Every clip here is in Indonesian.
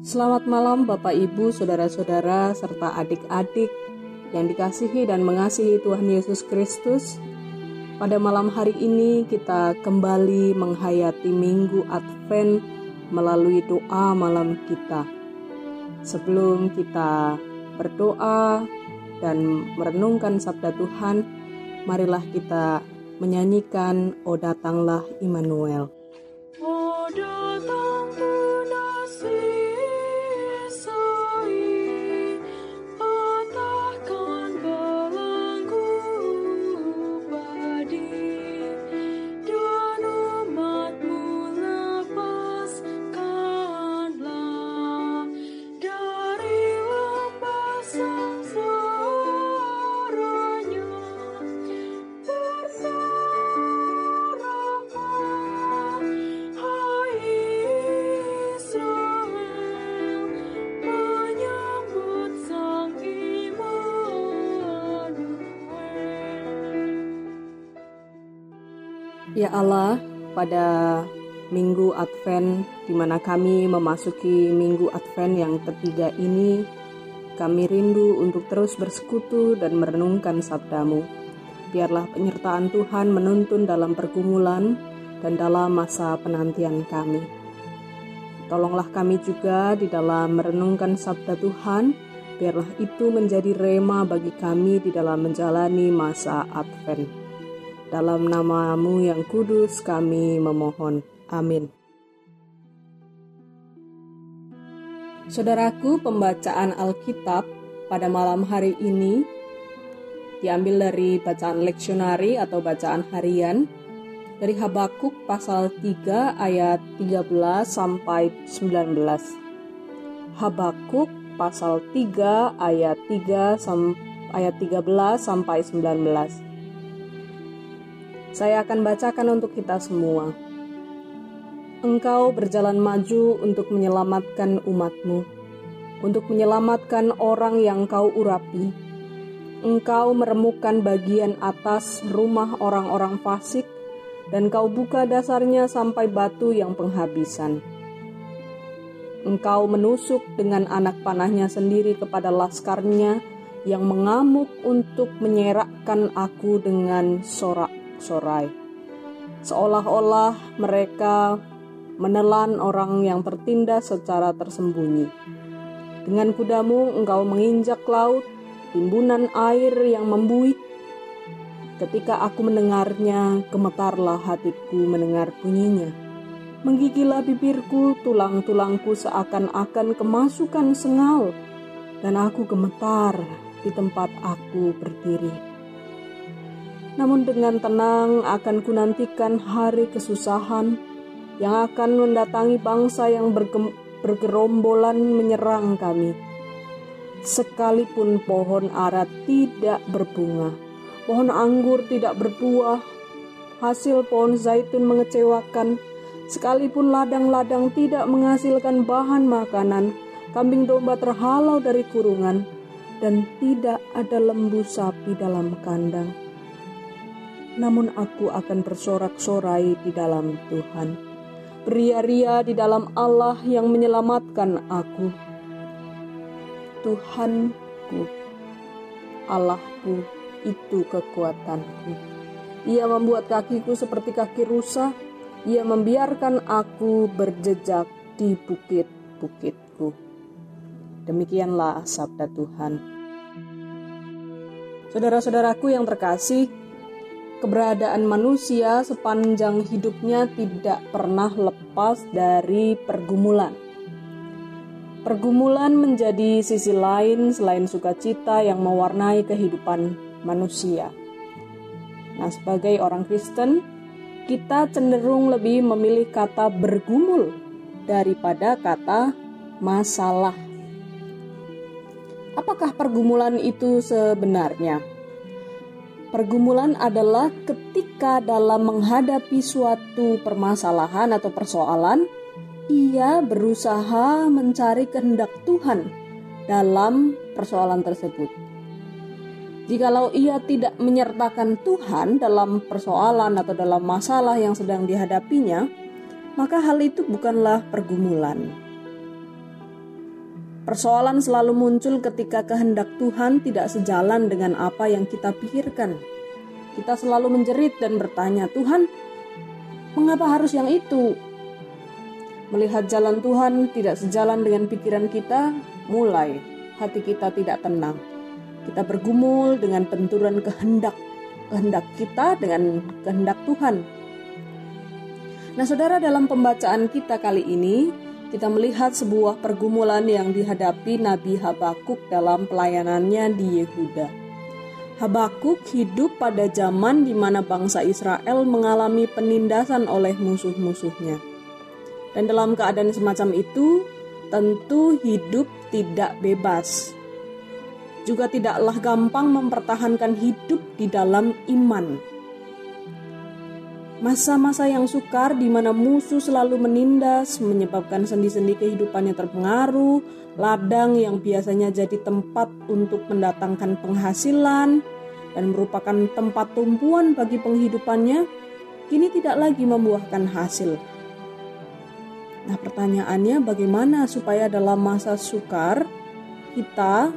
Selamat malam Bapak Ibu, Saudara-saudara, serta adik-adik yang dikasihi dan mengasihi Tuhan Yesus Kristus. Pada malam hari ini kita kembali menghayati Minggu Advent melalui doa malam kita. Sebelum kita berdoa dan merenungkan sabda Tuhan, marilah kita menyanyikan O Datanglah Immanuel. Ya Allah, pada Minggu Advent di mana kami memasuki Minggu Advent yang ketiga ini, kami rindu untuk terus bersekutu dan merenungkan sabdamu. Biarlah penyertaan Tuhan menuntun dalam pergumulan dan dalam masa penantian kami. Tolonglah kami juga di dalam merenungkan sabda Tuhan, biarlah itu menjadi rema bagi kami di dalam menjalani masa Advent. Dalam namamu yang kudus kami memohon. Amin. Saudaraku, pembacaan Alkitab pada malam hari ini diambil dari bacaan leksionari atau bacaan harian dari Habakuk pasal 3 ayat 13 sampai 19. Habakuk pasal 3 ayat 3 ayat 13 sampai 19. Saya akan bacakan untuk kita semua. Engkau berjalan maju untuk menyelamatkan umatmu, untuk menyelamatkan orang yang kau urapi. Engkau meremukkan bagian atas rumah orang-orang fasik, dan kau buka dasarnya sampai batu yang penghabisan. Engkau menusuk dengan anak panahnya sendiri kepada laskarnya yang mengamuk untuk menyerakkan aku dengan sorak sorai. Seolah-olah mereka menelan orang yang tertindas secara tersembunyi. Dengan kudamu engkau menginjak laut, timbunan air yang membuih. Ketika aku mendengarnya, gemetarlah hatiku mendengar bunyinya. Menggigilah bibirku, tulang-tulangku seakan-akan kemasukan sengal, dan aku gemetar di tempat aku berdiri. Namun dengan tenang akan kunantikan hari kesusahan yang akan mendatangi bangsa yang bergerombolan menyerang kami. Sekalipun pohon ara tidak berbunga, pohon anggur tidak berbuah, hasil pohon zaitun mengecewakan, sekalipun ladang-ladang tidak menghasilkan bahan makanan, kambing domba terhalau dari kurungan, dan tidak ada lembu sapi dalam kandang namun aku akan bersorak-sorai di dalam Tuhan. Beria-ria di dalam Allah yang menyelamatkan aku. Tuhanku, Allahku, itu kekuatanku. Ia membuat kakiku seperti kaki rusa. Ia membiarkan aku berjejak di bukit-bukitku. Demikianlah sabda Tuhan. Saudara-saudaraku yang terkasih, keberadaan manusia sepanjang hidupnya tidak pernah lepas dari pergumulan. Pergumulan menjadi sisi lain selain sukacita yang mewarnai kehidupan manusia. Nah, sebagai orang Kristen, kita cenderung lebih memilih kata bergumul daripada kata masalah. Apakah pergumulan itu sebenarnya? Pergumulan adalah ketika dalam menghadapi suatu permasalahan atau persoalan, ia berusaha mencari kehendak Tuhan dalam persoalan tersebut. Jikalau ia tidak menyertakan Tuhan dalam persoalan atau dalam masalah yang sedang dihadapinya, maka hal itu bukanlah pergumulan. Persoalan selalu muncul ketika kehendak Tuhan tidak sejalan dengan apa yang kita pikirkan. Kita selalu menjerit dan bertanya, "Tuhan, mengapa harus yang itu?" Melihat jalan Tuhan tidak sejalan dengan pikiran kita, mulai hati kita tidak tenang. Kita bergumul dengan benturan kehendak, kehendak kita dengan kehendak Tuhan. Nah, saudara, dalam pembacaan kita kali ini, kita melihat sebuah pergumulan yang dihadapi Nabi Habakuk dalam pelayanannya di Yehuda. Habakuk hidup pada zaman di mana bangsa Israel mengalami penindasan oleh musuh-musuhnya. Dan dalam keadaan semacam itu, tentu hidup tidak bebas. Juga tidaklah gampang mempertahankan hidup di dalam iman. Masa-masa yang sukar di mana musuh selalu menindas, menyebabkan sendi-sendi kehidupannya terpengaruh, ladang yang biasanya jadi tempat untuk mendatangkan penghasilan dan merupakan tempat tumpuan bagi penghidupannya, kini tidak lagi membuahkan hasil. Nah, pertanyaannya bagaimana supaya dalam masa sukar kita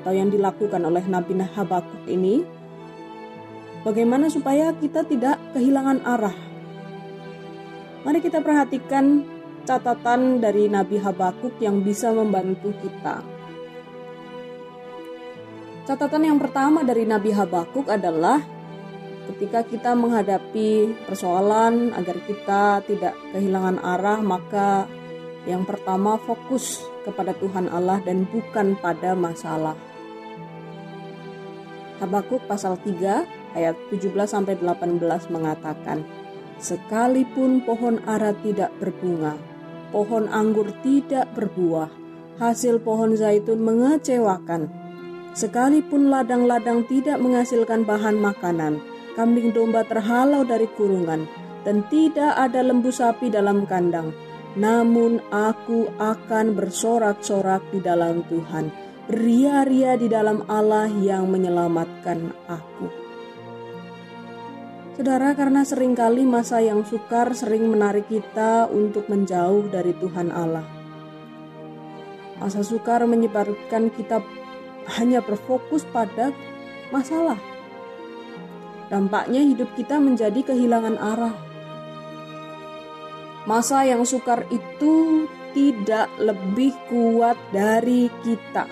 atau yang dilakukan oleh Nabi Habakuk ini bagaimana supaya kita tidak kehilangan arah? Mari kita perhatikan catatan dari Nabi Habakuk yang bisa membantu kita. Catatan yang pertama dari Nabi Habakuk adalah ketika kita menghadapi persoalan agar kita tidak kehilangan arah, maka yang pertama fokus kepada Tuhan Allah dan bukan pada masalah. Habakuk pasal 3 ayat 17 sampai 18 mengatakan, Sekalipun pohon ara tidak berbunga, pohon anggur tidak berbuah, hasil pohon zaitun mengecewakan. Sekalipun ladang-ladang tidak menghasilkan bahan makanan, kambing domba terhalau dari kurungan, dan tidak ada lembu sapi dalam kandang. Namun aku akan bersorak-sorak di dalam Tuhan, beria-ria di dalam Allah yang menyelamatkan aku. Saudara, karena sering kali masa yang sukar sering menarik kita untuk menjauh dari Tuhan Allah. Masa sukar menyebabkan kita hanya berfokus pada masalah. Dampaknya hidup kita menjadi kehilangan arah. Masa yang sukar itu tidak lebih kuat dari kita.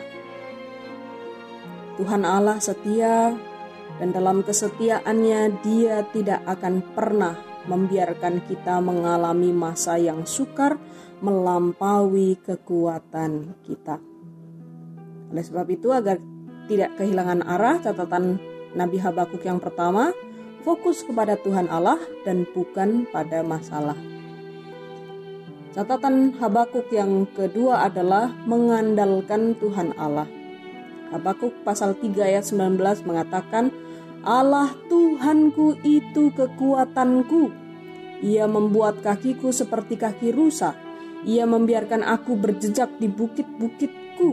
Tuhan Allah setia dan dalam kesetiaannya dia tidak akan pernah membiarkan kita mengalami masa yang sukar melampaui kekuatan kita. Oleh sebab itu agar tidak kehilangan arah catatan Nabi Habakuk yang pertama fokus kepada Tuhan Allah dan bukan pada masalah. Catatan Habakuk yang kedua adalah mengandalkan Tuhan Allah. Habakuk pasal 3 ayat 19 mengatakan, Allah Tuhanku itu kekuatanku. Ia membuat kakiku seperti kaki rusa. Ia membiarkan aku berjejak di bukit-bukitku.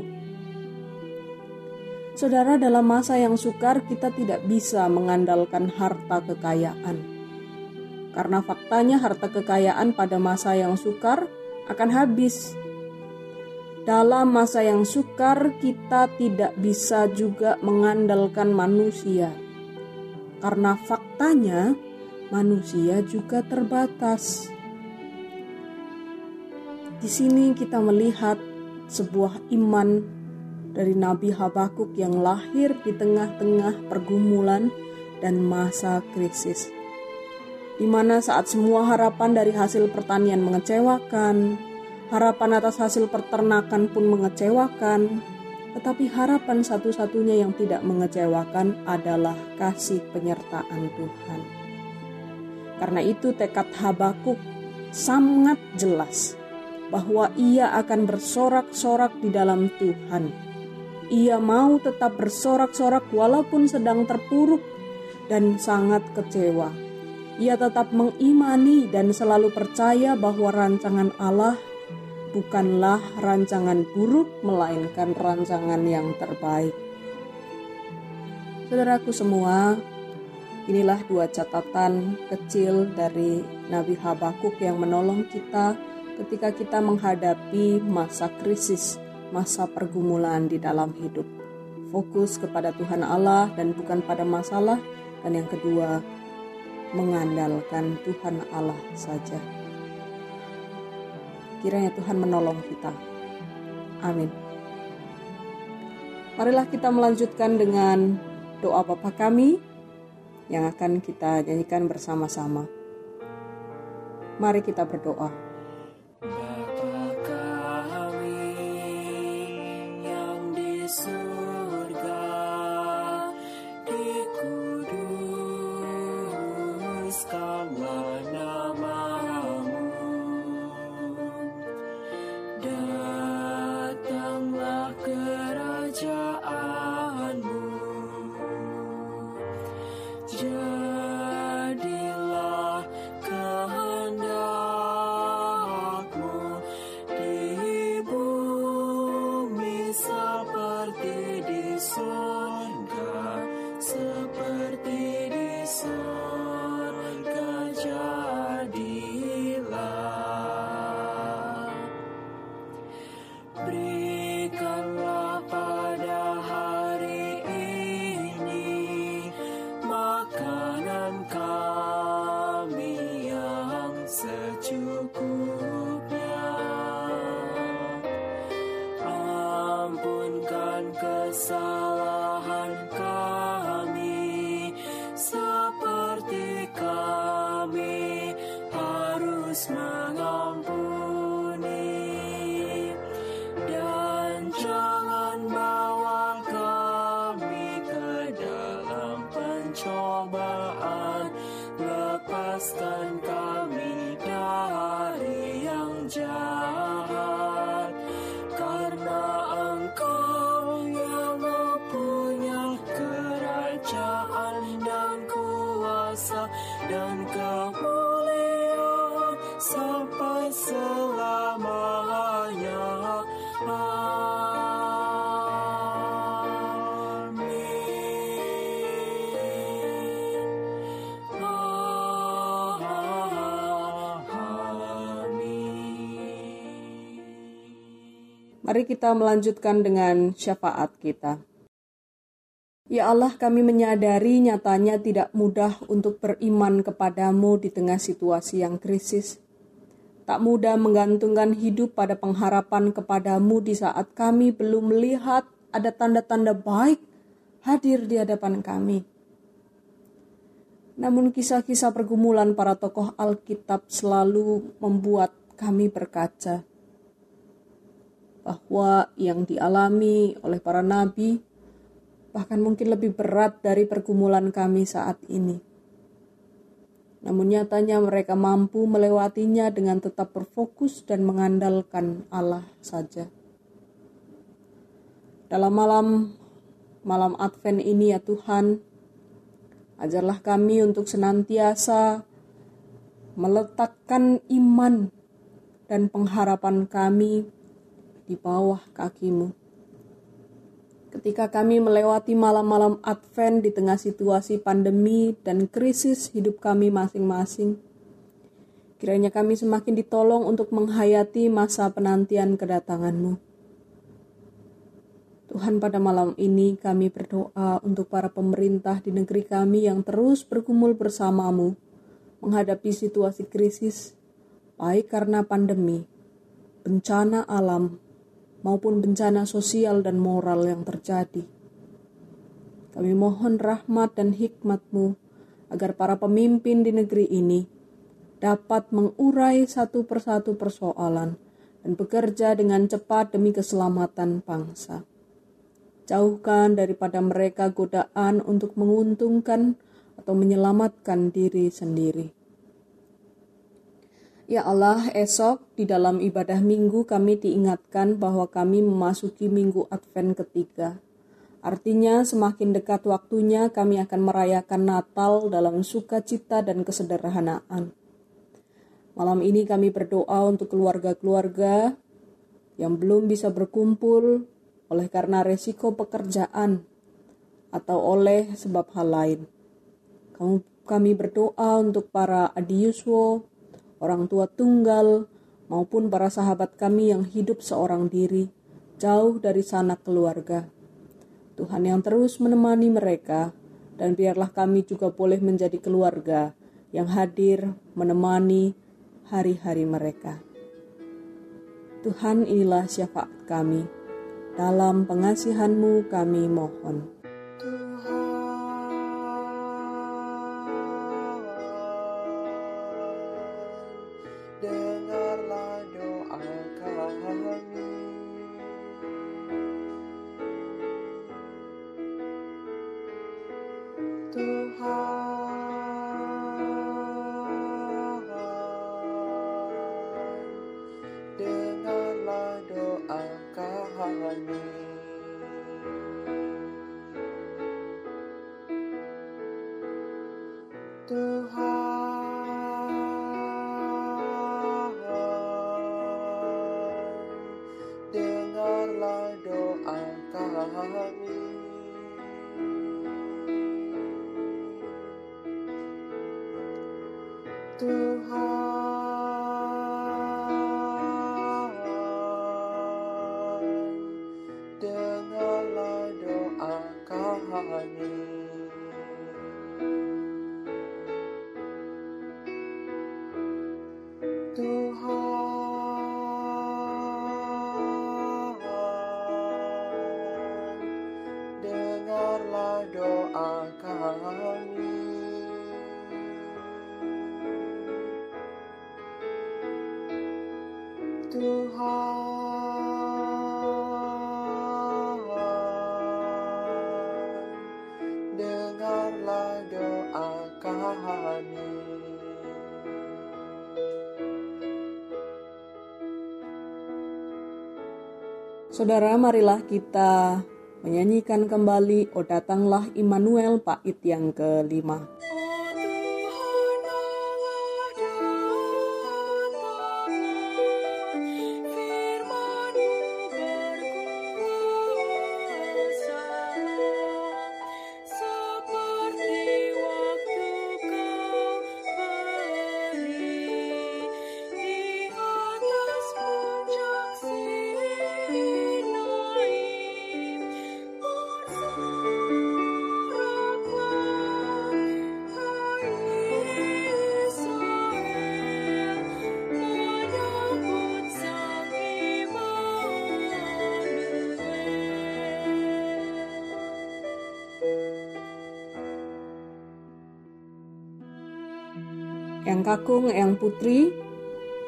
Saudara, dalam masa yang sukar kita tidak bisa mengandalkan harta kekayaan. Karena faktanya harta kekayaan pada masa yang sukar akan habis. Dalam masa yang sukar kita tidak bisa juga mengandalkan manusia karena faktanya manusia juga terbatas. Di sini kita melihat sebuah iman dari Nabi Habakuk yang lahir di tengah-tengah pergumulan dan masa krisis. Di mana saat semua harapan dari hasil pertanian mengecewakan, harapan atas hasil peternakan pun mengecewakan, tetapi harapan satu-satunya yang tidak mengecewakan adalah kasih penyertaan Tuhan. Karena itu tekad Habakuk sangat jelas bahwa ia akan bersorak-sorak di dalam Tuhan. Ia mau tetap bersorak-sorak walaupun sedang terpuruk dan sangat kecewa. Ia tetap mengimani dan selalu percaya bahwa rancangan Allah bukanlah rancangan buruk, melainkan rancangan yang terbaik. Saudaraku semua, inilah dua catatan kecil dari Nabi Habakuk yang menolong kita ketika kita menghadapi masa krisis, masa pergumulan di dalam hidup. Fokus kepada Tuhan Allah dan bukan pada masalah. Dan yang kedua, mengandalkan Tuhan Allah saja. Kiranya Tuhan menolong kita. Amin. Marilah kita melanjutkan dengan doa Bapa kami yang akan kita nyanyikan bersama-sama. Mari kita berdoa. just cukup Mari kita melanjutkan dengan syafaat kita. Ya Allah, kami menyadari nyatanya tidak mudah untuk beriman kepadamu di tengah situasi yang krisis. Tak mudah menggantungkan hidup pada pengharapan kepadamu di saat kami belum melihat ada tanda-tanda baik hadir di hadapan kami. Namun kisah-kisah pergumulan para tokoh Alkitab selalu membuat kami berkaca bahwa yang dialami oleh para nabi bahkan mungkin lebih berat dari pergumulan kami saat ini. Namun nyatanya mereka mampu melewatinya dengan tetap berfokus dan mengandalkan Allah saja. Dalam malam malam Advent ini ya Tuhan, ajarlah kami untuk senantiasa meletakkan iman dan pengharapan kami di bawah kakimu. Ketika kami melewati malam-malam Advent di tengah situasi pandemi dan krisis hidup kami masing-masing, kiranya kami semakin ditolong untuk menghayati masa penantian kedatanganmu. Tuhan pada malam ini kami berdoa untuk para pemerintah di negeri kami yang terus bergumul bersamamu menghadapi situasi krisis, baik karena pandemi, bencana alam, maupun bencana sosial dan moral yang terjadi. Kami mohon rahmat dan hikmat-Mu agar para pemimpin di negeri ini dapat mengurai satu persatu persoalan dan bekerja dengan cepat demi keselamatan bangsa. Jauhkan daripada mereka godaan untuk menguntungkan atau menyelamatkan diri sendiri. Ya Allah, esok di dalam ibadah minggu kami diingatkan bahwa kami memasuki minggu Advent ketiga. Artinya semakin dekat waktunya kami akan merayakan Natal dalam sukacita dan kesederhanaan. Malam ini kami berdoa untuk keluarga-keluarga yang belum bisa berkumpul oleh karena resiko pekerjaan atau oleh sebab hal lain. Kami berdoa untuk para adiuswo, orang tua tunggal, maupun para sahabat kami yang hidup seorang diri, jauh dari sanak keluarga. Tuhan yang terus menemani mereka, dan biarlah kami juga boleh menjadi keluarga yang hadir menemani hari-hari mereka. Tuhan inilah syafaat kami. Dalam pengasihanmu kami mohon. Do. Saudara, marilah kita menyanyikan kembali O Datanglah Immanuel Pait yang kelima. Yang Kakung, Yang Putri,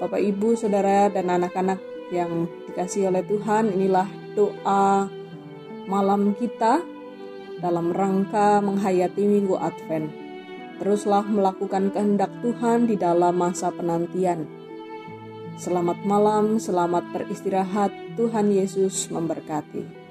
Bapak Ibu, Saudara, dan anak-anak yang dikasih oleh Tuhan, inilah doa malam kita dalam rangka menghayati Minggu Advent. Teruslah melakukan kehendak Tuhan di dalam masa penantian. Selamat malam, selamat beristirahat. Tuhan Yesus memberkati.